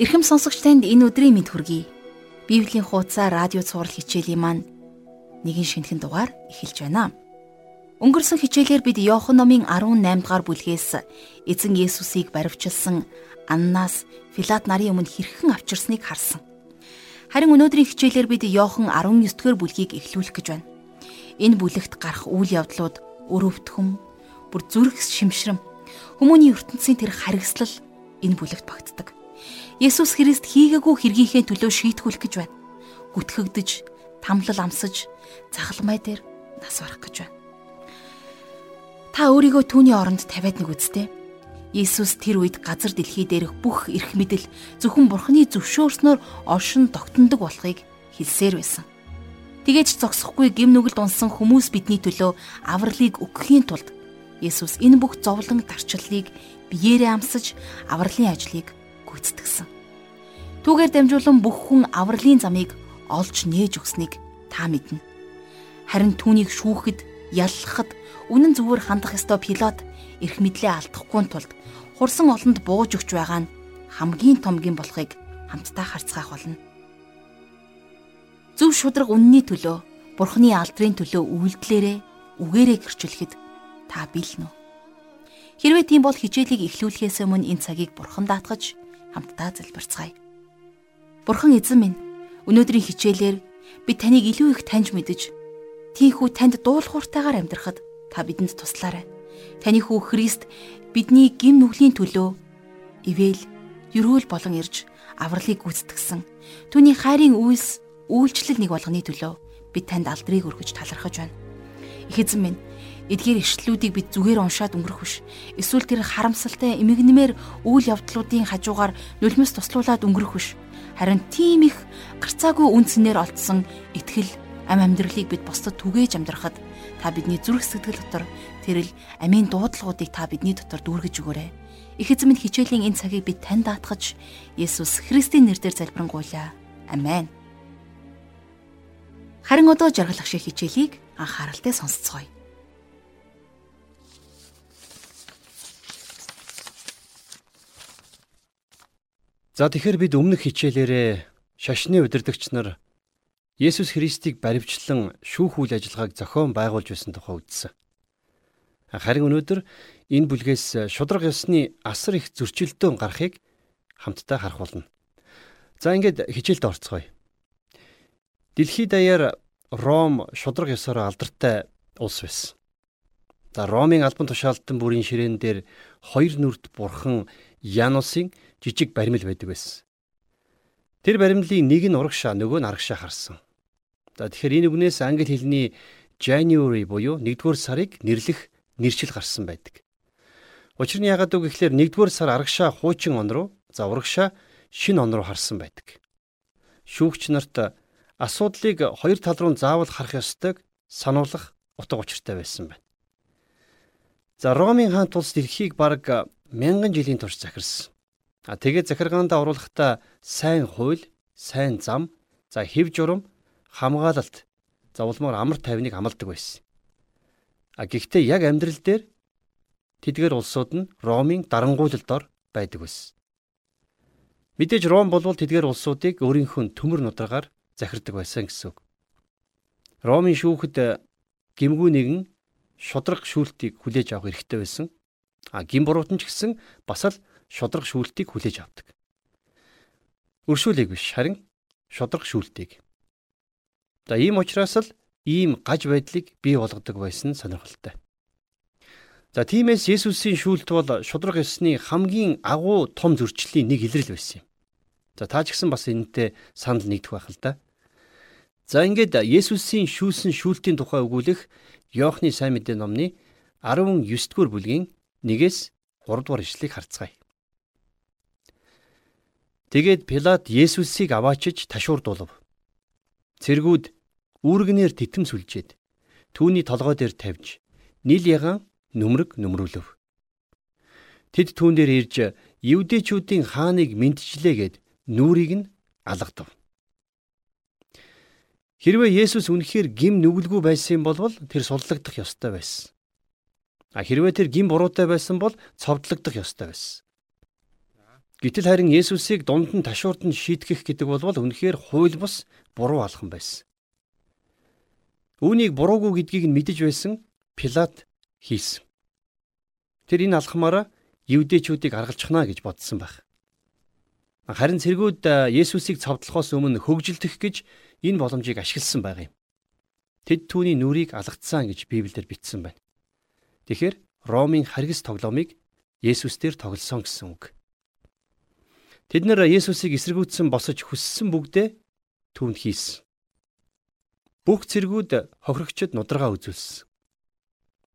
Ирхэм сонсогч танд энэ өдрийн мэд хүргэе. Библийн хуудасаа радио цаурал хичээлийн маань нэгэн шинэхэн дугаар эхэлж байна. Өнгөрсөн хичээлээр бид Иохан номын 18 дугаар бүлгээс эзэн Есүсийг баривчилсан Аннаас Филат нарын өмнө хэрхэн авчирсныг харсан. Харин өнөөдрийн хичээлээр бид Иохан 19 дугаар бүлгийг эхлүүлэх гэж байна. Энэ бүлэгт гарах үйл явдлууд өрөвдөхөн, бүр зүрх шимшрэм, хүмүүний ертөнцийн тэр харгислал энэ бүлэгт багтдаг. Есүс Христ хийгээгүй хэргийнхээ төлөө шийтгүүлэх гэж байна. Гүтгэгдэж, тамлал амсаж, цагалмай дээр нас барах гэж байна. Та өөрийгөө түүний оронд тавиад нэг үсттэй. Иесус тэр үед газар дэлхий дээрх бүх эрх мэдэл зөвхөн Бурхны зөвшөөрснөөр оршин тогтнодог болохыг хэлсээр байсан. Тэгээж зогсохгүй гим нүгэлд унсан хүмүүс бидний төлөө авралыг өгөхийн тулд Есүс энэ бүх зовлон дарчлалыг биеэрээ амсаж авралын ажлыг гүйцэтгсэн. Түүгээр дамжуулан бүх хүн авралын замыг олж нээж өгснийг та мэднэ. Харин түүнийг шүүхэд, яллахад үнэн зөвөр хандах ёстой пилот эрх мэдлээ алдахгүй тулд хурсан олонд бууж өгч байгаа нь хамгийн томгийн болохыг хамтдаа харцгаах болно. Зөв шудраг үнний төлөө, Бурхны алдрын төлөө үйлдэлээрээ үгээрээ гэрчлэхэд та биелнэ үү? Хэрвээ тийм бол хичээлийг эхлүүлэхээс өмнө энэ цагийг Бурхан даатгаж хамтдаа залбирцгаая. Бурхан эзэн минь, өнөөдрийн хичээлээр би таныг илүү их таньж мэдэж, тийхүү танд дуулууртайгаар амьдрахад та бидэнд туслаарай. Таны хүү Христ бидний гим нүглийн төлөө ивэл ерөөл болон ирж авралыг гүйцэтгсэн. Түүний хайрын үйлс үйлчлэл нэг болгоны төлөө би танд алдрыг өргөж талархаж байна. Их эзэн минь Эдгээр ишлэлүүдийг бид зүгээр уншаад өнгөрөх биш. Эсвэл тэр харамсалтай эмгэнмээр үйл явдлуудын хажуугаар нулимс туслуулаад өнгөрөх биш. Харин тийм их гарцаагүй үнцнээр олдсон итгэл ам амьдралыг бид бусдад түгээж амьдрахад та бидний зүрх сэтгэл дотор тэрл амийн дуудлагуудыг та бидний дотор дүүргэж өгөөрэй. Их эзэн минь хичээлийн энэ цагийг бид тань даатгаж Есүс Христийн нэрээр залбирanгуйлаа. Амен. Харин одоо жаргалах шиг хичээлийг анхааралтай сонсцгоё. За тэгэхээр бид өмнөх хичээлээрээ шашны удирдагч нар Есүс Христийг баривчлан шүүх үйл ажиллагааг зохион байгуулж байсан тухай үзсэн. Харин өнөөдөр энэ бүлгээс шудраг ёсны асар их зөрчилдөөн гарахыг хамтдаа харах болно. За ингээд хичээлд орцгоё. Дэлхий даяар Ром шудраг ёсоор алдартай улс байсан. За Ромын албан тушаалтан бүрийн ширээн дээр хоёр нүрт бурхан Янусын жижиг баримл байдаг байсан. Тэр баримлын нэг нь урагшаа нөгөө нь арагшаа харсан. За тэгэхээр энэ үгнээс англи хэлний January буюу 1-р сарыг нэрлэх нэршил гарсан байдаг. Учир нь яагаад үг гэхээр 1-р сар арагшаа хуучин он руу, за урагшаа шинэ он руу харсан байдаг. Шүүгч нарт асуудлыг хоёр тал руу заавал харах ёстойг сануулгах утга учиртай байсан байна. За Ромын хаан тулс дэлхийг бараг мянган жилийн турш захирсан. А тэгээд захиргаандаа оруулахдаа сайн хууль, сайн зам, за хэв журам, хамгаалалт, за улмаар амар тайвныг амладаг байсан. А гэхдээ яг амьдрал дээр тэдгээр улсууд нь Ромын дарангуйлалд ор байдаг байсан. Мэдээж Ром болвол тэдгээр улсуудыг өөрийнхөө төмөр нударгаар захирдаг байсан гэсэн үг. Ромын шүүхэд гимгүү нэгэн шудраг шүүлтийг хүлээж авах эрхтэй байсан. А гим буруутан ч гэсэн бас л шудраг шүүлтийг хүлээж авдаг. Өршөөлийг биш харин шудраг шүүлтийг. За ийм учраас л ийм гаж байдлыг бий болгодог байсан сонирхолтой. За тиймээс Есүсийн шүүлт бол шудраг ёсны хамгийн агуу том зөрчлийн нэг илрэл байсан юм. За та ч гэсэн бас энэтэй санал нэгдэх байх л да. За ингээд Есүсийн шүүлсэн шүүлтийн тухай өгүүлэх Иохны сайн мэдээ номны 19 дугаар бүлгийн 1-ээс 3 дугаар ишлэгийг харцгаая. Тэгээд Пилат Есүсийг аваачиж ташуурдуулав. Цэргүүд үүргнээр титэм сүлжээд түүний толгой дээр тавьж нийл ягаан нүмерэг нүмрүүлв. Тэд түүн дээр ирж евдээчүүдийн хааныг мэдчлээгээд нүрийг нь алгадав. Хэрвээ Есүс үнэхээр гим нүгэлгүй байсан бол тэр судлагдах ёстой байсан. А хэрвээ тэр гим буруутай байсан бол цовдлогдох ёстой байсан. Гэтэл харин Есүсийг дунд нь ташуурд нь шийтгэх гэдэг бол үнэхээр хууль бус буруу алхам байсан. Үүнийг буруугүй гэдгийг нь мэдэж байсан Пилат хийсэн. Тэр энэ алхмаараа евдээчүүдийг аргалчихна гэж бодсон байх. Харин цэргүүд Есүсийг цовдлохоос өмнө хөгжилдөх гэж энэ боломжийг ашигласан байгаа юм. Тэд түүний нүрийг алгацсан гэж Библиэлд бичсэн байна. Тэгэхээр Ромын харгас тоглоомыг Есүс дээр тоглосон гэсэн үг. Тэд нэр Есүсийг эсэргүүцсэн босож хүссэн бүгдээ түүнд хийсэн. Бүх цэргүүд хохирогчд нудрага үзүүлсэн.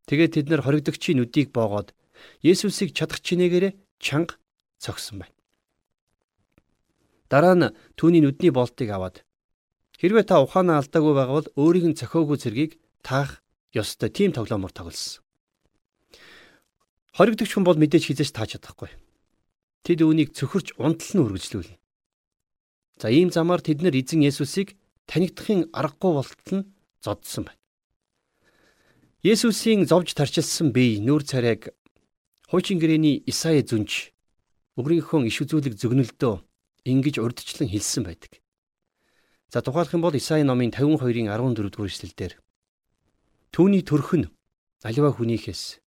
Тэгээд тэд нар хоригдогчийн нүдийг боогоод Есүсийг чадах чинээгээр чанга цогсон байна. Дараа нь түүний нүдний болтыг аваад хэрвээ та ухаанаа алдаагүй байгавал өөрийг нь цохиогүй цэргийг таах ёстой тийм тоглоомор тоглосон. Хоригдогч хүн бол мэдээж хизээж тааж чадахгүй. Тэд үүнийг цөхөрч унтал нь үргэлжлүүлнэ. За ийм замаар тэд нар эзэн Есүсийг танигдахын аргагүй болтол нь зодсон байна. Есүсийн зовж тарчилсан бие нүүр царайг хуучин гэрээний Исаи зүнж өгрийнхөө иш үзүүлэг зөгнөлдөө ингэж урдчлан хэлсэн байдаг. За тухайлх юм бол Исаи номын 52-ын 14 дугаар эшлэлдэр Түүний төрх нь аливаа хүнийхээс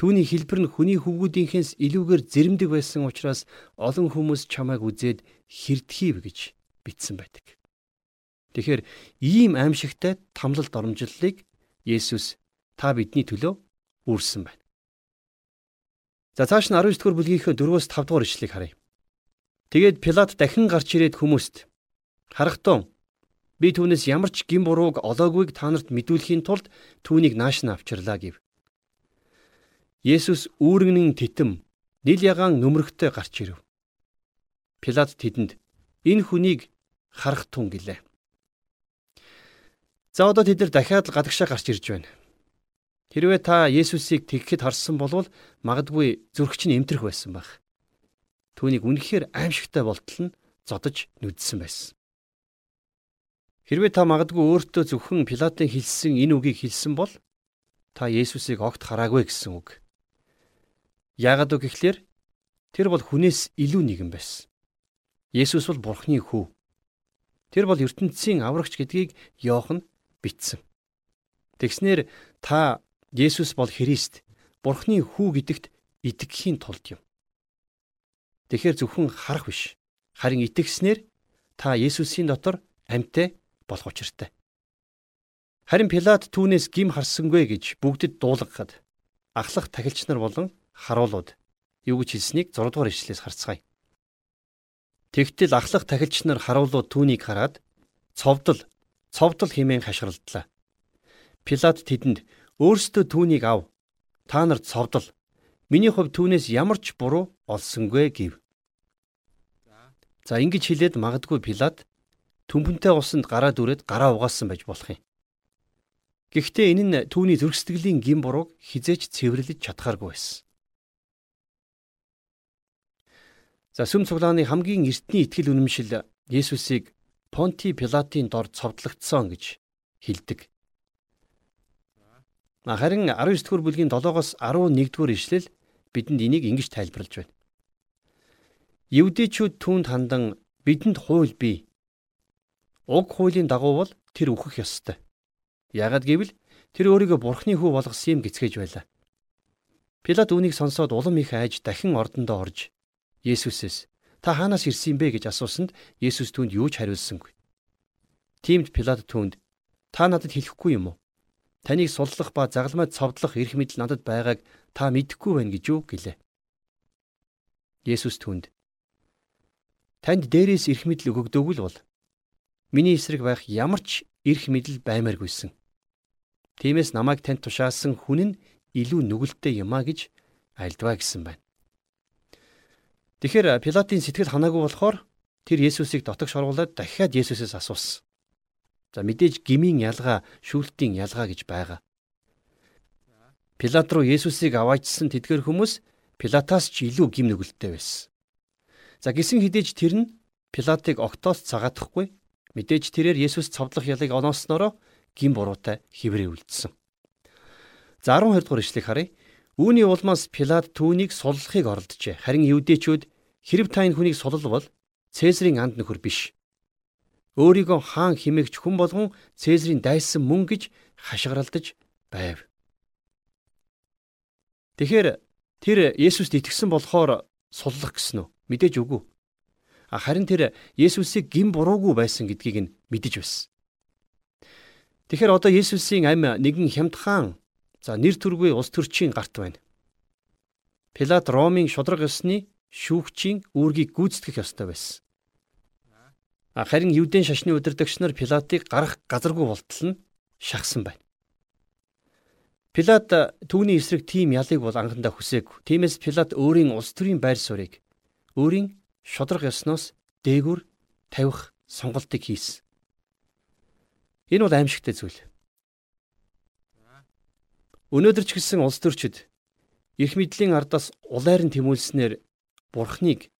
түүний хэлбэр нь хүний хөвгүүдийнхээс илүүгээр зэрэмдэг байсан учраас олон хүмүүс чамайг үзээд хэрдхийв гэж бичсэн байдаг. Тэгэхээр ийм аимшигтай тамлалд оромжллыг Есүс та бидний төлөө үүрсэн байна. За цааш нь 19 дугаар бүлгийнхээ 4-өөс 5 дугаар ишлэгийг харъя. Тэгээд Пилат дахин гарч ирээд хүмүүст харахтун би түүнээс ямар ч гин бурууг олоогүйг та нарт мэдүүлэхийн тулд түүнийг нааш нь авчирлаа гэв. Есүс үүрэгнэн титэм нил ягаан нөмрөгтэй гарч ирэв. Пилат тэдэнд энэ хүнийг харах тун гэлээ. За одоо тэд нар дахиад л гадагшаа гарч ирж байна. Хэрвээ та Есүсийг тэгхэд харсан бол магадгүй зүрх чинь эмтрэх байсан байх. Түүнийг үнэхээр аимшигтай болтол нь зодож нүдсэн байсан. Хэрвээ та магадгүй өөртөө зөвхөн Пилатын хэлсэн энэ үгийг хэлсэн бол та Есүсийг огт хараагүй гэсэн үг. Яагаад вэ гэхлээр тэр бол хүнээс илүү нэгэн байсан. Есүс бол Бурхны хүү. Тэр бол ертөнцийн аврагч гэдгийг Иохан бичсэн. Тэгснэр та Есүс бол Христ, Бурхны хүү гэдэгт итгэхийн тулд юм. Тэгэхээр зөвхөн харах биш. Харин итгэснээр та Есүсийн дотор амьтаа болох учиртай. Харин Пилат түүнээс гим харсангүй гэж бүгдэд дуулгахад ахлах тахилч нар болон харуулууд юу гэж хэлснийг 6 дугаар ишлээс харцгаая. Тэгтэл ахлах тахилч нар харуулууд түүнийг хараад цовдол цовдол хэмээн хашгиралдлаа. Пилат тэдэнд өөрсдөө түүнийг ав. Та нарт цовдол Миний хувьд түүнээс ямар ч буруу олсонгүй гэв. За ингэж хэлээд магадгүй Пилат төмпөнтэй усанд гараа дүрээд гараа угаасан байж болох юм. Гэхдээ энэ нь түүний зөргсдглийн гин бурууг хизээч цэвэрлэж чадхааргүй байсан. За сүм цуглааны хамгийн эртний итгэл үнэмшил Есүсийг Понти Пилатын дор цовдлогдсон гэж хэлдэг. Харин 19 дугаар бүлгийн 7-оос 11 дугаар ишлэл бидэнд энийг ингэж тайлбарлаж байна. Евдэчүүд түүнд хандан бидэнд хууль бий. Уг хуулийн дагуу бол тэр үхэх ёстой. Яагад гэвэл тэр өөрийгөө бурхны хүү болгосон юм гэцгээж байлаа. Пилат үүнийг сонсоод улам их айж дахин ордондоо орж Есүсээс та хаанаас ирсэн бэ гэж асуусанд Есүс түүнд юу ч хариулсангүй. Тиймд Пилат түүнд та надад хэлэхгүй юм уу? Таныг суллах ба загалмайд цовдлох эрх мэдэл надад байгааг та мэдэхгүй байна гэж юу гэлээ. Есүс түнд Танд дээрээс эрх мэдэл өгөгдөөгүй л бол миний эсрэг байх ямар ч эрх мэдэл баймааргүйсэн. Тиймээс намайг танд тушаасан хүн нь илүү нүгэлтэй юмаа гэж альдваа гэсэн байна. Тэгэхээр Пилатын сэтгэл ханаагүй болохоор тэр Есүсийг дотогш оруулаад дахиад Есүсээс асуусан. За мэдээж гмийн ялгаа, шүүлтийн ялгаа гэж байгаа. Пилат руу Есүсийг аваачсан тэдгэр хүмүүс Пилатаас ч илүү гим нүгэлттэй байсан. За гисэн хідээж тэр нь Пилатыг огтоос цагаатахгүй мэдээж тэрээр Есүс цовдлох ялыг онооснороо гим буруутай хിവрээ үлдсэн. За 12 дугаар ишлэг харъя. Үүний улмаас Пилат түүнийг суллахыг оролджээ. Харин евдээчүүд Хэрв та энэ хүнийг сулалвал Цэзрийн анд нөхөр биш. Өөрийгөө хаан химээгч хүн болгон Цэзрийн дайсан мөн гэж хашгиралдаж байв. Тэгэхээр тэр Есүст итгэсэн болохоор суллах гэсэн үү? Мэдээж үгүй. Харин тэр Есүсийг гин буруугүй байсан гэдгийг нь мэдэж байсан. Тэгэхээр одоо Есүсийн ам нэгэн хямдхан за нэр төргүй улс төрчийн гарт байна. Пилат Ромын шудраг ёсны шүүгчийн үүргийг гүйцэтгэх ёстой байсан. Харин Юудын шашны удирдагч нар Пилатыг гарах газаргүй болтол нь шахсан байна. Пилат түүний эсрэг тийм ялыг бол анхандаа хүсээгүй. Тиймээс Пилат өөрийн улс төрийн байр суурийг өөрийн шудраг ёсноос дээгүр тавих сонголтыг хийсэн. Энэ бол аимшигтай зүйл. Өнөөдөр ч гэсэн улс төрчид эрх мэдлийн ардаас улайран тэмүүлснээр бурхныг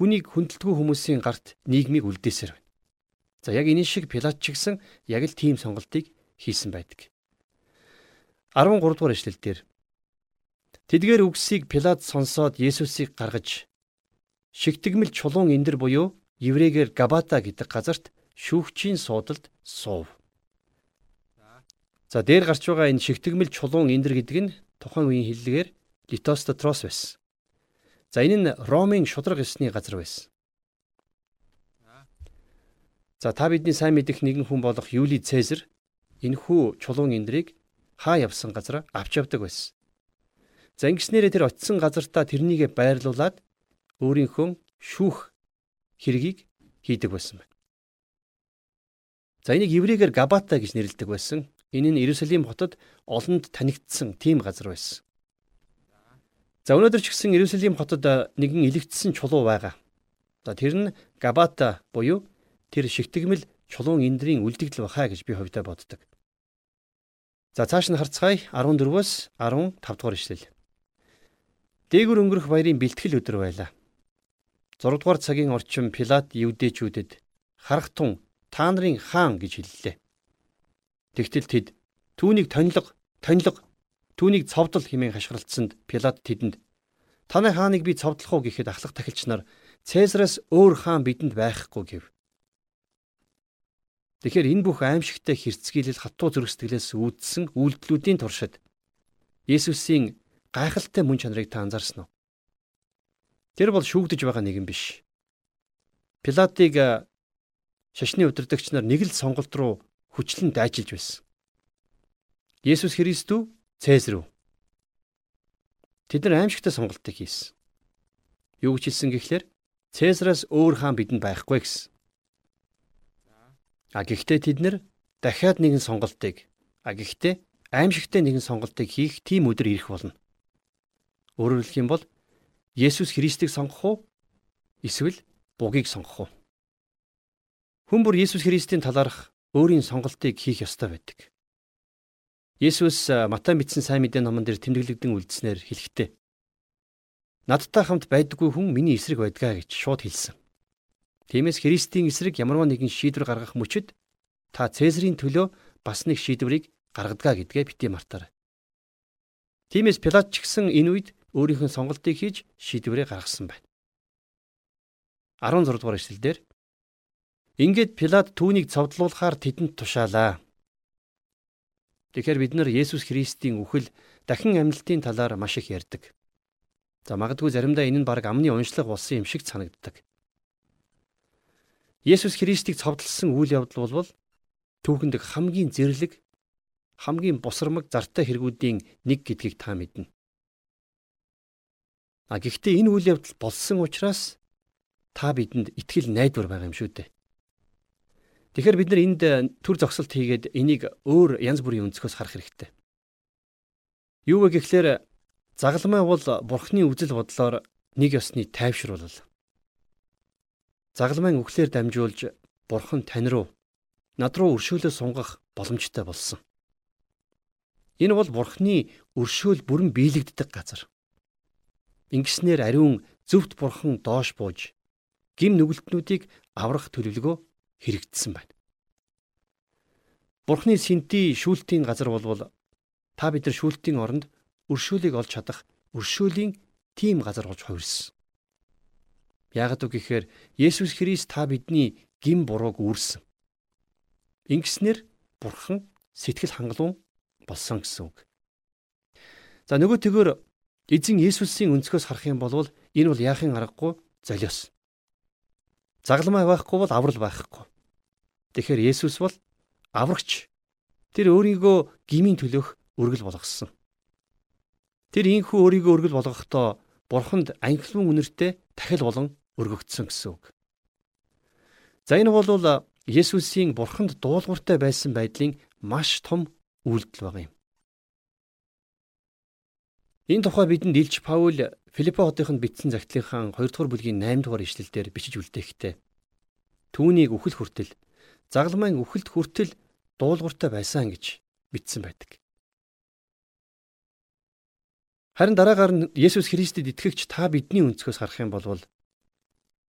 хүнийг хүндэлтгүй хүмүүсийн гарт нийгмийг үлдээсээр байна. За яг энэ шиг Пилат ч гэсэн яг л тийм сонголтыг хийсэн байдаг. 13 дугаар эшлэл дээр Тэдгээр үгсийг Пилат сонсоод Есүсийг гаргаж шигтгмэл чулуун эндэр буюу еврейгээр Габата гэдэг газарт шүүгчийн суудалд суув. За дээр гарч байгаа энэ шигтгмэл чулуун эндэр гэдэг нь тухайн үеийн хэллэгээр Литостатрос байсан. За энэ нь Ромын шудраг ёсны газар байсан. За та бидний сайн мэдих нэгэн хүн болох Юли Цезар энэхүү чулуун эндрийг хаа явсан газар авч явдаг байсан. За ингэснээрээ тэр очисон газартаа тэрнийгэ байрлуулад өөрийнхөө шүүх хэргийг хийдэг байсан байна. За энийг еврейгээр Габата гэж нэрлэдэг байсан. Энэ нь Иерусалим хотод олонд танигдсан тийм газар байсан. За өнөөдөр ч гэсэн Иерусалим хотод нэгэн илэгдсэн чулуу байгаа. За тэр нь Габата буюу тэр шигтгмэл чулуун эндрийн үлдэгдэл бахаа гэж би хувьдаа боддог. За цааш нь харцгаая 14-өөс 15 дугаар ишлэл. Дээгүр өнгөрөх баярын бэлтгэл өдөр байлаа. 6 дугаар цагийн орчин Пилат евдээчүүдэд харахтун та нарын хаан гэж хэллээ. Тэгтэл тэд түүнийг тонилго, тонилго, түүнийг цовдол хэмээн хашгиралцсанд Пилат тэдэнд "Таны хааныг би цовдлох уу?" гэхэд ахлах тахилч нар "Цэсараас өөр хаан бидэнд байхгүй" гэв. Тэгэхээр энэ бүх аимшигтай хэрцгийлэл хатуу зүрх сэтгэлээс үүдсэн үйлдэлүүдийн туршид Есүсийн гайхалтай мөн чанарыг та анзаарсан уу? Тэр бол шүүгдэж байгаа нэгэн биш. Пилатыг шашны удирдагч нар нэг л сонголт руу хүчлэн дайчилж байсан. Есүс Христ үү? Цэсар үү? Тэд нар аимшигтай сонголтыг хийсэн. Юу гэж хэлсэн гэхлээр Цэсараас өөр хаан бидэнд байхгүй гэсэн. А гэхдээ тэд нар дахиад нэгэн сонголтыг а гэхдээ аимшигтай нэгэн сонголтыг хийх тийм өдөр ирэх болно. Өөрөөр хэлэх юм бол Есүс Христийг сонгох уу? Эсвэл бугийг сонгох уу? Хүн бүр Есүс Христийн талаарх өөрийн сонголтыг хийх ёстой байдаг. Есүс Матай мэдсэн сайн мэдээ номон дээр тэмдэглэгдэн үлдснээр хэлэхдээ Надтай хамт байдаггүй хүн миний эсрэг байдгаа гэж шууд хэлсэн. Тиймээс Христийн эсрэг ямарваа нэгэн шийдвэр гаргах мөчид та Цэсарийн төлөө бас нэг шийдвэрийг гаргадгаа гэдгээ бити мартаарай. Тиймээс Пилат ч гэсэн энэ үед өөрийнхөө сонголтыг хийж шийдвэрээ гаргасан байна. 16 дугаар эшлэлдэр Ингээд Пилат түүнийг цовдлуулахаар тэдэнд тушаалаа. Тэгэхээр бид нар Есүс Христийн үхэл дахин амьлалтын талаар маш их ярьдаг. За магадгүй заримдаа энэ нь баг амны уншлаг болсон юм шиг санагддаг. Есүс Христийг цовдлсон үйл явдал бол түүхэнд хамгийн зэрлэг, хамгийн бусрамг зартай хэрэгүүдийн нэг гэдгийг та мэднэ. А гэхдээ энэ үйл явдал болсон учраас та бидэнд итгэл найдвар байгаа юм шүү дээ. Тэгэхээр бид нар энд э, төр зогсолт хийгээд энийг өөр янз бүрийн өнцгөөс харах хэрэгтэй. Юу вэ гэхлээр загалмай бол бурхны үзэл бодлоор нэг ёсны тайвшруулал. Загалмайн үхлээр дамжуулж бурхан тань руу над руу өршөөлөө сунгах боломжтой болсон. Энэ бол бурхны өршөөл бүрэн биелэгддэг газар. Ингэснээр ариун зөвхт бурхан доош бууж гим нүгэлтнүүдийг аврах төлөвлөгөө хэрэгжсэн байна. Бурхны сэнти шүүлтийн газар болвол та бид нар шүүлтийн оронд өршөөлийг олж чадах өршөөлийн тим газар болж хувирсан. Яагад үг гэхээр Есүс Христ та бидний гим бурууг үүрсэн. Ингэснээр Бурхан сэтгэл хангалуун болсон гэсэн үг. За нөгөө төгөр эзэн Есүсийн өнцгөөс харах юм бол энэ бол яахын аргагүй золиос. Загламай байхгүй бол аврал байхгүй. Тэгэхээр Есүс бол аврагч. Тэр өөрийгөө гмийн төлөх өргөл болгосон. Тэр инхүү өөрийгөө өргөл болгохдоо бурханд ангилман үнэртэй дахил болон өргөгдсөн гэсэн үг. За энэ бол Есүсийн бурханд дуулууртай байсан байдлын маш том үйлдэл баг юм. Энэ тухай бидэнд Илч Паул Филиппо хотынд бичсэн загтлынхаа 2 дугаар бүлгийн 8 дугаар ишлэлдэр бичиж үлдээхдээ түүнийг үхэл хүртэл загламын үхэлд хүртэл дуулууртай байсан гэж бичсэн байдаг. Харин дараагаар нь Есүс Христэд итгэгч та бидний өнцгөөс харах юм бол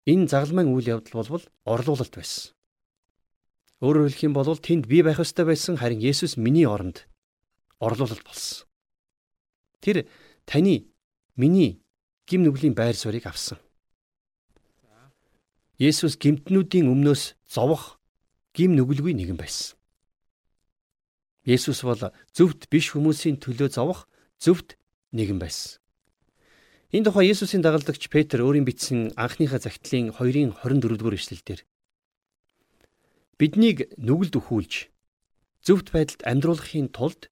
энэ загламын үйл явдал бол орлуулалт байсан. Өөрөөр хэлэх юм бол тэнд би байх ёстой байсан харин Есүс миний оронд орлуулалт болсон. Тэр таны миний гим нүглийн байр суурийг авсан. Есүс гимтнүүдийн өмнөөс зовох гим нүгэлгүй нэгэн байсан. Есүс бол зөвхт биш хүмүүсийн төлөө зовох зөвхт нэгэн байсан. Энэ тухай Есүсийн дагалдагч Петр өөрийн бичсэн анхныхаа загтлын 2-ын 24-р эшлэлдэр биднийг нүгэлд өхүүлж зөвхт байдалд амьдруулахын тулд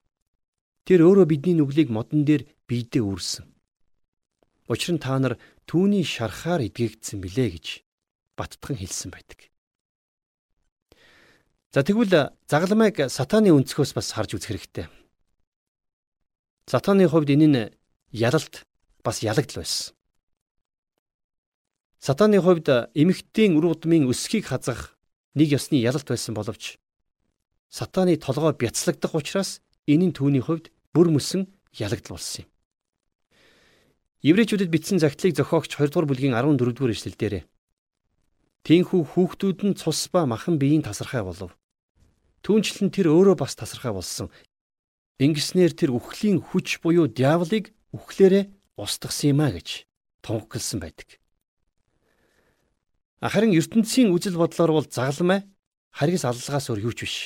тэр өөрөө бидний нүглийг модон дээр биедээ үүрсэн. Учир нь та нар түүний шархаар эдгээгдсэн билээ гэж баттхан хэлсэн байдаг. За тэгвэл загламыг сатааны өнцгөөс бас харж үзэх хэрэгтэй. Сатааны хувьд энэ нь ялалт бас ялагдл байсан. Сатааны хувьд эмэгтэй үр удмын өсгийг хазах нэг ёсны ялалт байсан боловч сатааны толгой бяцлагдах учраас энэ нь түүний хувьд бүр мөсөн ялагдл болсон юм. Еврейчүүдэд бичсэн загтлыг зохиогч 2 дугаар бүлгийн 14 дугаар эшлэлдэр Тинхүү хүүхдүүд нь цус ба махан биеийн тасархай болов. Түүнчлэн тэр өөрөө бас тасархай болсон. Ингэснээр тэр үхлийн хүч буюу диаволыг үхлээрээ устгасан юм а гэж тунхагласан байдаг. Харин ертөнцийн үзэл бодлоор бол загламай харгас аллагаас өөр юу ч биш.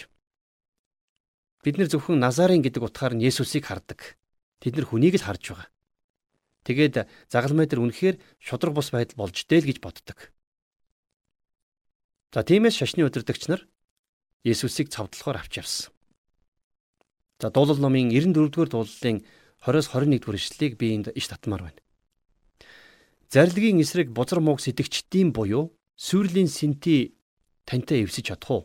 Бид нэр зөвхөн Назарын гэдэг утгаар нь Есүсийг хардаг. Тэд нар хүнийг л харж байгаа. Тэгээд загламай дээр үнэхээр шудраг бус байдал болж дээл гэж боддог. За тиймээс шашны удирдагч нар Есүсийг цавдлахаар авч явсан. За дуулал номын 94-р дуулалын 20-с 21-р ишлэлийг би энд иш татмаар байна. Зарилгийн эсрэг бузар мууг сэтгчдийн буюу сүрлийн сэнти тантай эвсэж чадах уу?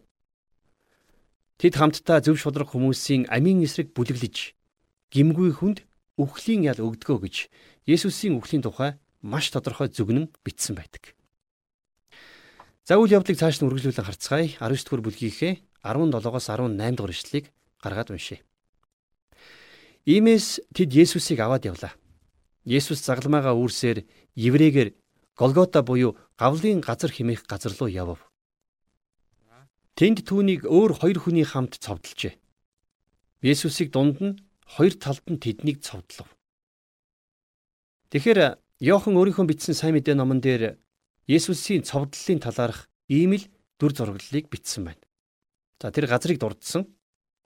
Тэд хамтдаа зөв шудраг хүмүүсийн амийн эсрэг бүлэглэж гимгүй хүнд үхлийн ял өгдгөө гэж Есүсийн үхлийн тухай маш тодорхой зүгнэн бичсэн байдаг. За үйл явдлыг цааш нь үргэлжлүүлэн харцгаая. 19 дугаар бүлгийнхээ 17-оос 18 дугаар ишлэлийг гаргаад уншъя. Иймээс тэд Есүсийг аваад явлаа. Есүс загламаагаа үүрсээр еврейгээр Голгота буюу гавлын газар хэмээх газар руу явв. Тэнд түүнийг өөр хоёр хүний хамт цовдлжээ. Есүсийг дунд нь хоёр талд нь тэднийг цовдлов. Тэгэхээр Йохан өөрийнхөө бичсэн сайн мэдээ номон дээр Есүсийн цовдлын талаарх ийм л дүр зураглалыг бичсэн байна. За тэр газрыг дурдсан.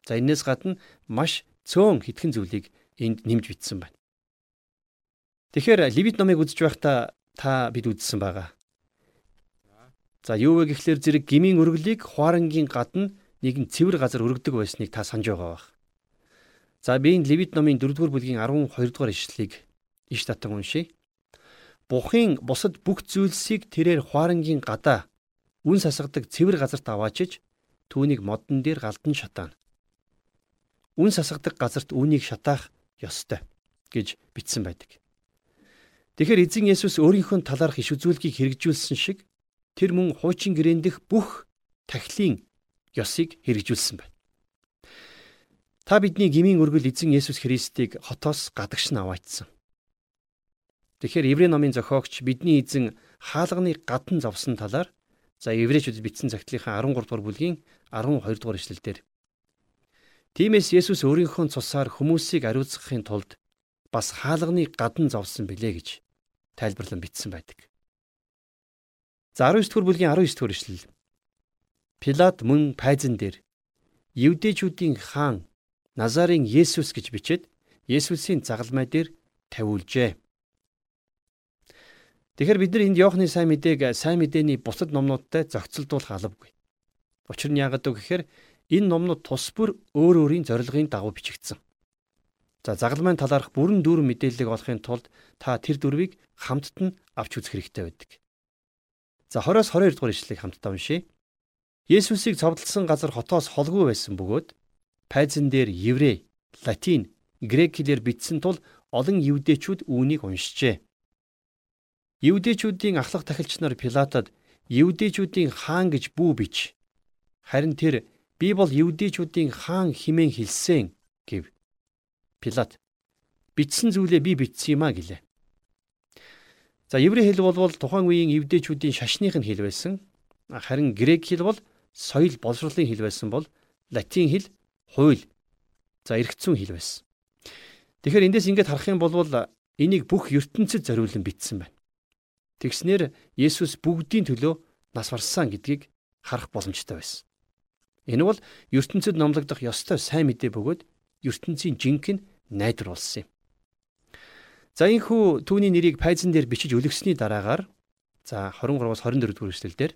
За энээс гадна маш цөөн хитгэн зүйлийг энд нэмж бичсэн байна. Тэгэхээр Левит номыг үзэж байхдаа та бид үзсэн байгаа. За юу вэ гэхлээр зэрэг гмийн өргөлийг хуарангийн гадна нэгэн цэвэр газар өргөдөг байсныг та санаж байгаа бах. За би энэ Левит номын 4-р бүлгийн 12 дугаар ишлэлийг иш татан уншийе. Бухын бусад бүх зүйлсийг тэрээр хуарангийн гадаа үн сасгадаг цэвэр газарт аваачиж түүнийг модон дээр галдан шатаана үн сасгадаг газарт үүнийг шатаах ёстой гэж бичсэн байдаг. Тэгэхээр эзэн Есүс өөрийнхөө талаарх иш үзүүлгийг хэрэгжүүлсэн шиг тэр мөн хуучин гэрээн дэх бүх тахилын ёсыг хэрэгжүүлсэн байна. Та бидний гмийн өргөл эзэн Есүс Христийг хотоос гадагш нь аваачсан. Тэгэхээр Еврей номын зохиогч бидний эзэн хаалганы гадна зовсон талаар за Еврейчүүд бичсэн загтлынхаа 13 дугаар бүлгийн 12 дугаар эшлэлдэр Тиймээс Есүс өөрийнхөө цусаар хүмүүсийг ариуцгахын тулд бас хаалганы гадна зовсон билээ гэж тайлбарлан бичсэн байдаг. За 19 дугаар бүлгийн 19 дугаар ишлэл. Пилат мөн пайзан дээр Евдэчүүдийн хаан Назарын Есүс гэж бичээд Есүсийн загалмай дээр тавиулжээ. Тэгэхээр бид нар энд Иохны сайн мэдээг сайн мэдээний бусад номнуудтай зохицолдуулах албагүй. Учир нь яагаад вэ гэхээр энэ номнууд тус бүр өөр өөрийн зорилгын дагуу бичигдсэн. За загалмайн талаарх бүрэн дүүрэн мэдээллийг олохын тулд та тэр дүрвийг хамтд нь авч үзэх хэрэгтэй байдаг. За 20-оос 22 дугаар ишлэгийг хамтдаа уншийе. Есүсийг цовдлсон газар хотоос холгүй байсан бөгөөд пайзан дээр еврей, латин, грек хэлээр бичсэн тул олон евдээчүүд үүнийг уншжээ. Евдээчүүдийн ахлах тахилч нар Пилатад евдээчүүдийн хаан гэж бүү бич. Харин тэр би бол евдээчүүдийн хаан химэн хэлсэн гэв. Пилат бичсэн зүйлээ би бичсэн юм а гэлээ. За еврей хэл бол тухайн үеийн евдээчүүдийн шашных нь хэл байсан. Харин грек хэл бол соёл боловсролын хэл байсан бол латин хэл хууль за эргэцүүн хэл байсан. Тэгэхээр эндээс ингэж харах юм бол энийг бүх ертөнцид зориулан бичсэн байна. Тэгснэр Есүс бүгдийн төлөө нас барсан гэдгийг харах боломжтой байсан. Энэ бол ертөнцид номлогдох ёстой сайн мэдээ бөгөөд ертөнцийн жинхэнэ найдар болсон юм. За энхүү түүний нэрийг пайзан дээр бичиж өлгсөний дараагаар за 23-аас 24 дугаар эшлэлдэр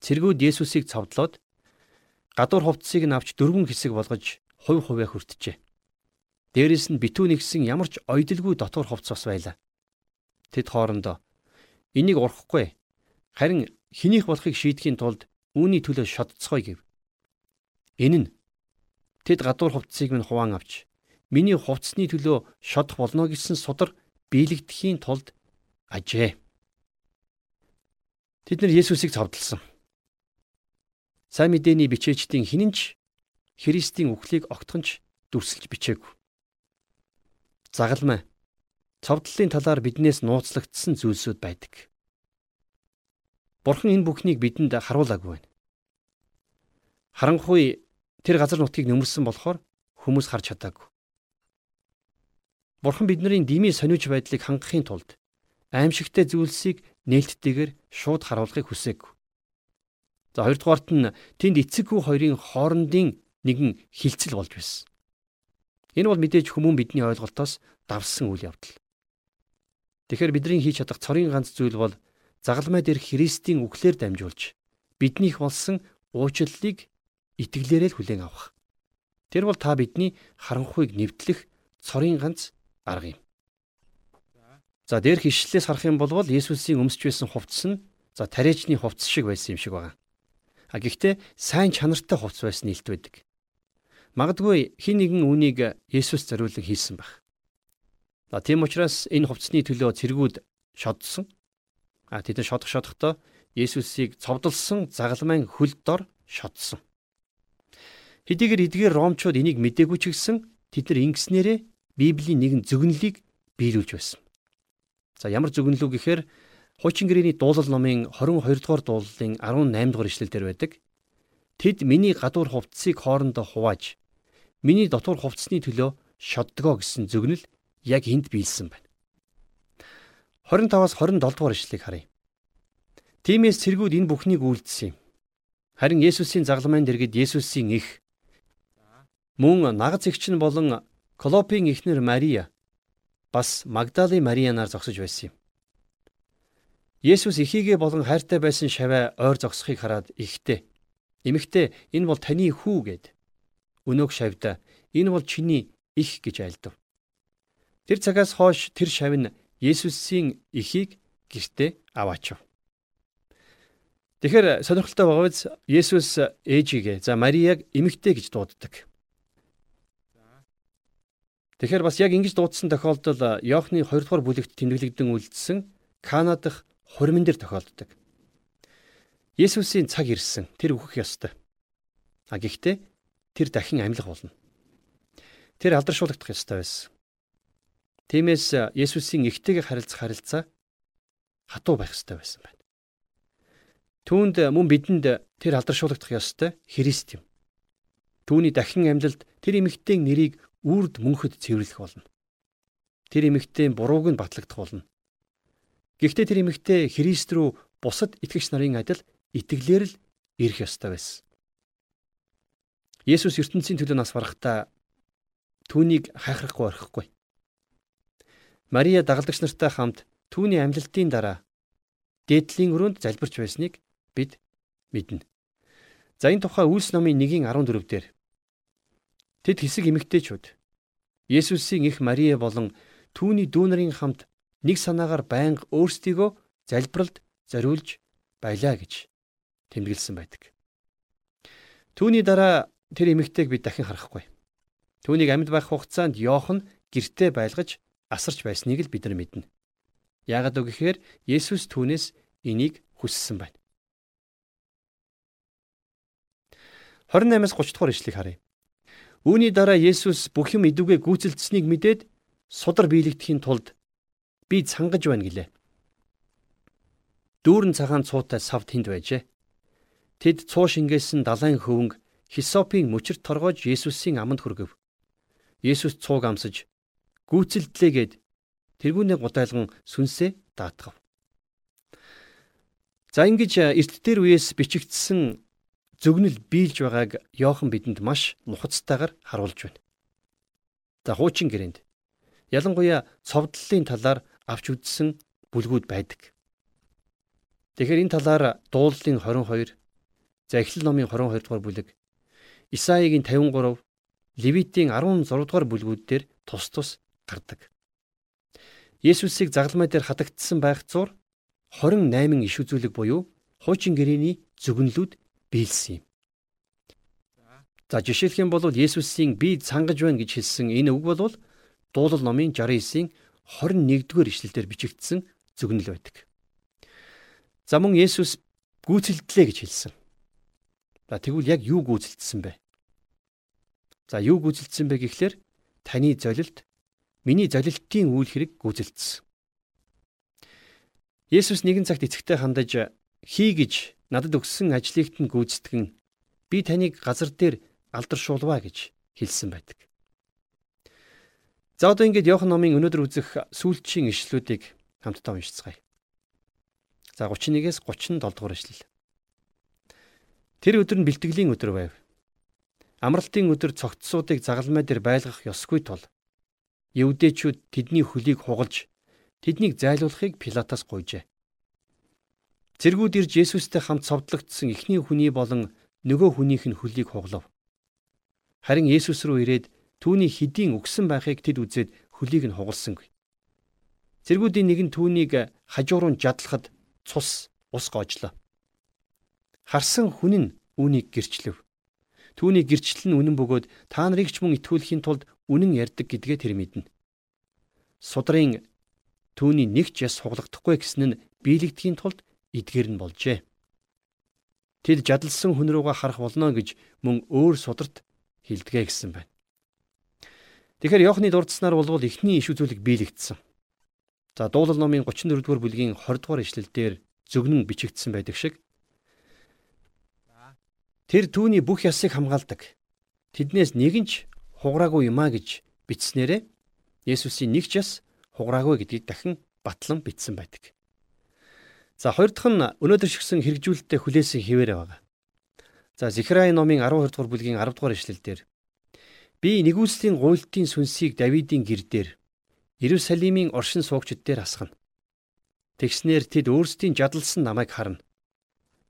цэргүүд Есүсийг цовдлоод гадуур хувцсыг нь авч дөрвөн хэсэг болгож хувь хувиа хүртжээ. Дээрээс нь битүү нэгсэн ямар ч ойдолгүй дотор хувцс бас байлаа. Тэд хоорондоо энийг урахгүй харин хинийх болохыг шийдэхийн тулд үүний төлөө шодцгоё гэв. Энэ нь тэд гадуур хувцсыг минь хуваан авч миний хувцсны төлөө шодох болно гэсэн судар биелэгдэхийн тулд ажээ. Тэд нар Есүсийг цовдлсон. Сайн мэдээний бичээчдийн хинэнч Христийн үхлийг огтхонч дүрсэлж бичээгүй. Загалмай цовдлын талаар биднээс нууцлагдсан зүйлсүүд байдаг. Бурхан энэ бүхнийг бидэнд харуулаагүй байна. Харанхуй тэр газар нутгийг нөмөрсөн болохоор хүмүүс харж чадаагүй. Бурхан бидний дими сониуч байдлыг хангахын тулд аимшигтай зүйлсийг нээлттэйгээр шууд харуулахыг хүсээгүй. За хоёрдугаарт нь тэнд эцэггүй хоёрын хоорондын нэгэн хилцэл болж байсан. Энэ бол мэдээж хүмүүн бидний ойлголтоос давсан үйл явдал. Тэгэхээр бидний хийж чадах цорын ганц зүйл бол загалмай дээр Христийн үглээр дамжуулж биднийх болсон уучлалыг итгэлээрээ л хүлээн авах. Тэр бол та бидний харанхуйг нэвтлэх цорын ганц арга юм. За дээрх ишлэлээс харах юм бол Есүсийн өмсч байсан хувцас нь за тариачны хувцас шиг байсан юм шиг байна. А гэхдээ сайн чанартай хувцас байсан нэлт байдаг. Магадгүй хин нэгэн үнийг Есүс зориулан хийсэн баг. За тийм учраас энэ хувцсны төлөө цэргүүд шодсон. А тэд шодох шодохдоо Есүсийг цовдлсон загалмайн хөл дор шодсон. Хэдийгээр эдгээр ромчууд энийг мдээгүй ч гэсэн тэд нар ингэснээрээ Библийн нэгэн зөвгөнлийг биелүүлж байсан. За ямар зөвгөнлөө гэхээр Хуучин гэрээний дуулал номын 22 дугаар дуулалын 18 дугаар ишлэл дээр байдаг. Тэд миний гадуур хувцсыг хоорондоо хувааж миний дотор хувцсны төлөө шоддгоо гэсэн зөвгнөл яг энд биелсэн байна. 25-аас 27 дугаар ишлэлийг харъя. Тимээс цэргүүд энэ бүхнийг үйлдсэн юм. Харин Есүсийн загламын дэргэд Есүсийн их мөн нагц эгч нь болон Клопийн эхнэр Мария бас Магдалийн Марианаар зогсож байсан юм. Есүс эхийгээ болон хайртай байсан шаваа ойр зогсохыг хараад ихтэй. Эмэгтэй энэ бол таны хүү гэд. Өнөөх шавьда энэ бол чиний их гэж айлдав. Тэр цагаас хойш тэр шав нь Есүсийн эхийг гэртээ аваачв. Тэгэхээр сонирхолтой байгаа биз Есүс ээжигээ за Марияг эмэгтэй гэж дууддаг. Тэгэхээр бас яг ингэж дуудсан тохиолдол Иохны 2 дугаар бүлэгт тэмдэглэгдэн үлдсэн Кана дахь хурмин дээр тохиолддог. Есүсийн цаг ирсэн. Тэр үхэх ёстой. А гэхдээ тэр дахин амьлах болно. Тэр алдаршуулгадах ёстой байсан. Тиймээс Есүсийн ихтэйг харилцах харилцаа хатуу байх ёстой байсан байна. Түүнд мөн бидэнд тэр алдаршуулгадах ёстой Христ юм. Түүний дахин амьлалд тэр эмэгтэйн нэрийг үрд мөнхөд цэвэрлэх болно. Тэр эмэгтэй бурууг нь батлагдах болно. Гэхдээ тэр эмэгтэй Христ рүү бусад итгэгч нарын адил итгэлээр л ирэх ёстой байсан. Есүс ертөнцийн төлөө нас барахдаа түүнийг хайхрахгүй орхихгүй. Мария дагалдагч нартай хамт түүний амьлалтын дараа дээдлийн өрөөнд залбирч байсныг бид мэднэ. За энэ тухай Үлс номын 1-ийн 14 дээр тэд хэсэг эмэгтэйчүүд Есүсийн их Мария болон түүний дүү нарын хамт нэг санаагаар байнга өөрсдийгөө залбиралд зориулж байлаа гэж тэмдэглэсэн байдаг. Түүний дараа тэр эмэгтэйг бид дахин харахгүй. Түүнийг амьд байх хугацаанд Йохан гэртээ байлгаж асарч байсныг л бид нар мэднэ. Яагад үг гэхээр Есүс түүнээс энийг хүссэн байна. 28-аас 30 дугаар ишлэгийг харъя. Үүний дараа Есүс бүх юм идүүгээ гүйцэлдсэнийг мэдээд судар биелэгдэхийн тулд би цангаж байна гэлээ. Дүүрэн цагаан цуутай сав тэнд байжээ. Тэд цуу шингээсэн далайн хөвөнг хисопийн мөчөрт торгоож Есүсийн аманд хүргэв. Есүс цууг амсаж гүйцэлдлээгээд тэргүүнээ гудайлган сүнсээ даатгав. За ингэж эрт дээр үеэс бичигдсэн зөвгнөл биелж байгааг Йохан бидэнд маш нухацтайгаар харуулж байна. За хуучин гэрээнд ялангуяа цовдллын талаар авч үзсэн бүлгүүд байдаг. Тэгэхээр энэ талаар дууллын 22, за Эхлэл номын 22 дугаар бүлэг, Исаигийн 53, Левитийн 16 дугаар бүлгүүд дээр тус тус гардаг. Есүсийг загалмай дээр хатагдсан байх зур 28 иш үзүүлэг буюу хуучин гэрээний зөвгөнлүүд биелсэн юм. За жишээлх юм бол Есүсийн би цангаж байна гэж хэлсэн энэ үг бол дуулал номын 69-ийн 21-р ишлэлээр бичигдсэн зөвгөнөл байдаг. За мөн Есүс гүйцэлдлээ гэж хэлсэн. За тэгвэл яг юу гүйцэлдсэн бэ? За юу гүйцэлдсэн бэ гэхлээр таны золилт миний золилтын үйл хэрэг гүйцэлдсэн. Есүс нэгэн цагт эцэгтэй хандаж хий гэж надад өгсөн ажлыгт нь гүйцэтгэн би таныг газар дээр алдаршуулваа гэж хэлсэн байдаг. За одоо ингээд Иохан номын өнөөдөр үзэх сүүлчийн ишлүүдийг хамтдаа уншицгаая. За 31-ээс 37 дугаар ишлэл. Тэр өдөр нь бэлтгэлийн өдөр байв. Амралтын өдөр цогцсуудыг загалмай дээр байлгах ёсгүй тул Евдээчүүд тэдний хөлийг хугалж тэднийг зайлуулахыг Пилатаас гуйжээ. Цэргүүд ирж Есүстэй хамт цовдлогдсон эхний хүний болон нөгөө хүнийх нь хөлийг хуглав. Харин Есүс рүү ирээд түүний хэдийн өгсөн байхыг тэд үзээд хөлийг нь хугалсангүй. Цэргүүдийн нэг нь түүнийг хажууруу жадлахад цус ус гоожлоо. Харсан хүн нь үүнийг гэрчлэв. Түүний гэрчлэл нь үнэн бөгөөд та нарыг ч мөн итгүүлэхийн тулд үнэн ярьдаг гэдгээ тэр мэднэ. Судрын түүний нэг ч яс суглахдахгүй гэсэн нь биелэгдэхийн тулд эдгээр нь болжээ. Тэд жадалсан хүн рүүгээ харах болно гэж мөн өөр сударт хилдэгэ гэсэн байна. Тэгэхээр Иохны дурдсанаар болвол эхний иш үзүүлэг биелэгдсэн. За дуулал номын 34-р бүлгийн 20 дугаар ишлэлдэр зөвгнөн бичигдсэн байдаг шиг Тэр түүний бүх ясыг хамгаалдаг. Тэднээс нэг нь ч хугараагүй юмаа гэж бичснээрээ Есүсийн нэг ч яс хугараагүй гэдгийг дахин батлан бичсэн байдаг. За хоёр дахь нь өнөөдөр шигсэн хэрэгжүүлэлтэд хүлээсэн хിവэрэ байгаа. За Зихрай номын 12 дугаар бүлгийн 10 дугаар ишлэлдэр би нэгүслийн гуйлтын сүнсийг Давидын гэр дээр Иерусалимийн оршин суугчид дээр асгана. Тэгснэр тэд өөрсдийн жадалсан намайг харна.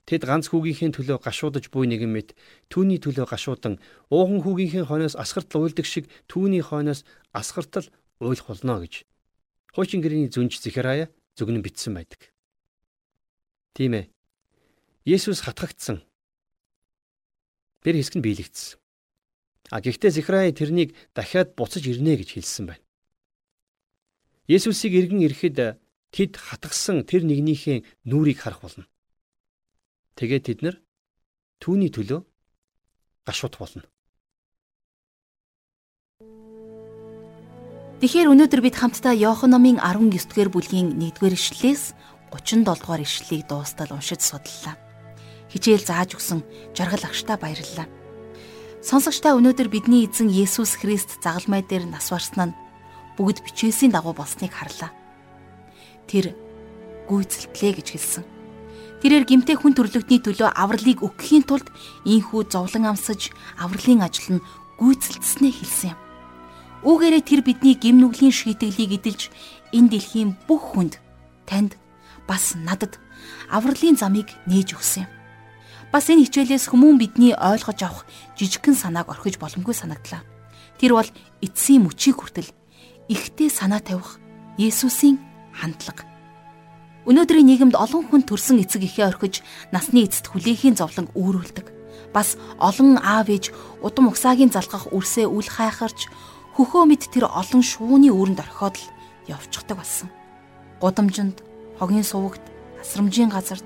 Тэд ганц хүүгийнхээ төлөө гашуудаж буй нэгэн мэт түүний төлөө гашуудан уухан хүүгийнхээ хойноос асгартал уйлдаг шиг түүний хойноос асгартал уйлах болно гэж. Хуучин гэрээний зүнж Захарая зөвгнөн бичсэн байдаг. Тийм ээ. Есүс хатгагдсан. Тэр хэсэг нь биелэгдсэн. А гэхдээ Захарая тэрнийг дахиад буцаж ирнэ гэж хэлсэн байна. Есүсийг эргэн ирэхэд тэд хатгсан тэр нэгнийхээ нүрийг харах болно. Тэгээд тэд нар түүний төлөө гашууд болно. Тэгэхээр өнөөдөр бид хамтдаа Иохан номын 19 дугаар бүлгийн 1-р ишлэлээс 37 дугаар ишлэлийг дуустал уншиж судлаа. Хичээл зааж өгсөн жаргал агштаа баярлалаа. Сонсогчдаа өнөөдөр бидний эзэн Есүс Христ загалмай дээр нас барсан нь бүгд бичээсийн дагуу болсныг харлаа. Тэр гүйцэлтлээ гэж хэлсэн. Тэрээр гимтэй хүн төрлөختний төлөө авралыг өгөхийн тулд ийхүү зовлон амсаж авралын ажил нь гүйцэлдснээ хэлсэн юм. Үүгээрээ тэр бидний гим нүглийн шийтгэлийг эдэлж энэ дэлхийн бүх хүнд танд бас надад авралын замыг нээж өгсөн юм. Бас энэ хичээлээс хүмүүн бидний ойлгож авах жижигхэн санааг орхиж боломгүй санагдлаа. Тэр бол эцсийн мөчийг хүртэл ихтэй санаа тавих Есүсийн хандлага. Өнөөдрийн нийгэмд олон хүн төрсэн эцэг ихээ орхиж насны эцэст хүлээхийн зовлон үүрүүлдэг. Бас олон аав ээж удам угсаагийн залгах үрсээ үл хайхарч хөхөө мэд тэр олон шууны үүрэнд орхиод л явчихдаг болсон. Гудамжинд, хогийн сувагт, асрамжийн газарт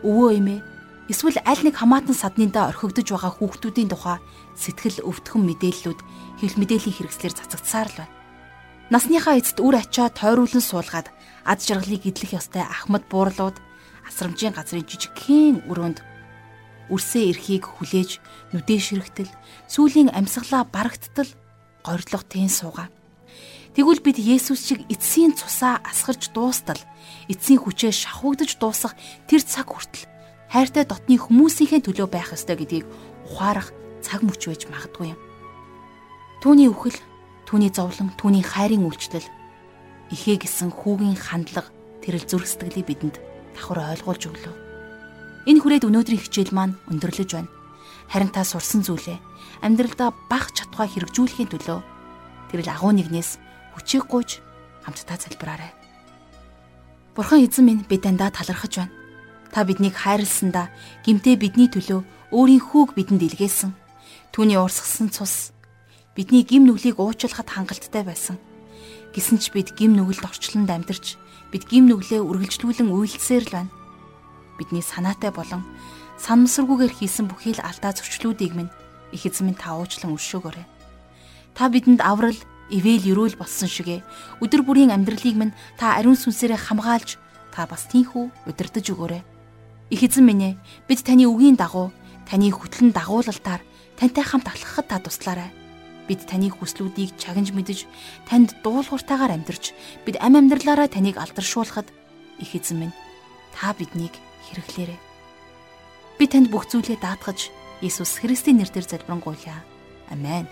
өвөө эмээ эсвэл аль нэг хамаатан саднында орхигдож байгаа хүүхдүүдийн тухай сэтгэл өвтгөн мэдээллүүд хэвлэл мэдээллийн хэрэгслэр цацагдсаар л байна. Насныхаа эцэд үр ачаа тойруулан суулгаад ад жаргалыг идэх ёстой ахмад буурлууд асрамжийн газрын жижигхэн өрөөнд үрсээ эрхийг хүлээж нүдээ ширхтэл сүүлийн амьсгалаа барагдтал горилго тэн суугаа. Тэгвэл бид Есүс шиг эцсийн цусаа асгарч дуустал эцсийн хүчээ шахуугдж дуусах тэр цаг хүртэл хайртай дотны хүмүүсийнхээ төлөө байх ёстой гэдгийг ухаарах цаг мөч байж магадгүй юм. Түүний үхэл, түүний зовлон, түүний хайрын үйлчлэл ихээ гисэн хүүгийн хандлага тэрэл зүрх сэтгэлийг бидэнд давхар ойлгуулж өглөө. Энэ хүрээд өнөөдрийн хичээл маань өндөрлөж байна. Харин та сурсан зүйлээ амьдралдаа баг чадхаа хэрэгжүүлэхийн төлөө тэрэл агуу нэгнээс хүчийг гуйж хамтдаа залбираарай. Бурхан эзэн минь бид дандаа талархаж байна. Та биднийг хайрлсандаа гимтээ бидний төлөө өөрийн хүүг бидэнд илгээсэн. Түүний урсгсан цус бидний гим нүглийг уучлахад хангалттай байсан Гисэн ч бид гим нүгэлд орчлонд амьдарч бид гим нүглээ үргэлжлүүлэн үйлдсээр л байна. Бидний санаатай болон санамсаргүйгээр хийсэн бүхий л алдаа зөрчлүүдийг минь их эзэн минь та уучлан өршөөгөөрэй. Та бидэнд аврал, ивэл өрөөл болсон шигэ өдөр бүрийн амьдралыг минь та ариун сүнсээрээ хамгаалж та бас тийхүү удирдах өгөөрэй. Их эзэн минь ээ бид таны үгийн дагуу таны хөтлөн дагуулалтаар тантай хамт алхахад та туслаарай бид таны хүслүүдийг чагнж мэдж танд дуулууртайгаар амьдарч бид ам амьдралаараа таныг алдаршуулахад их эзэн минь та биднийг хэрэглээрэй. Би танд бүх зүйлээ даатгаж Иесус Христийн нэрээр залбирanгуйлаа. Амен.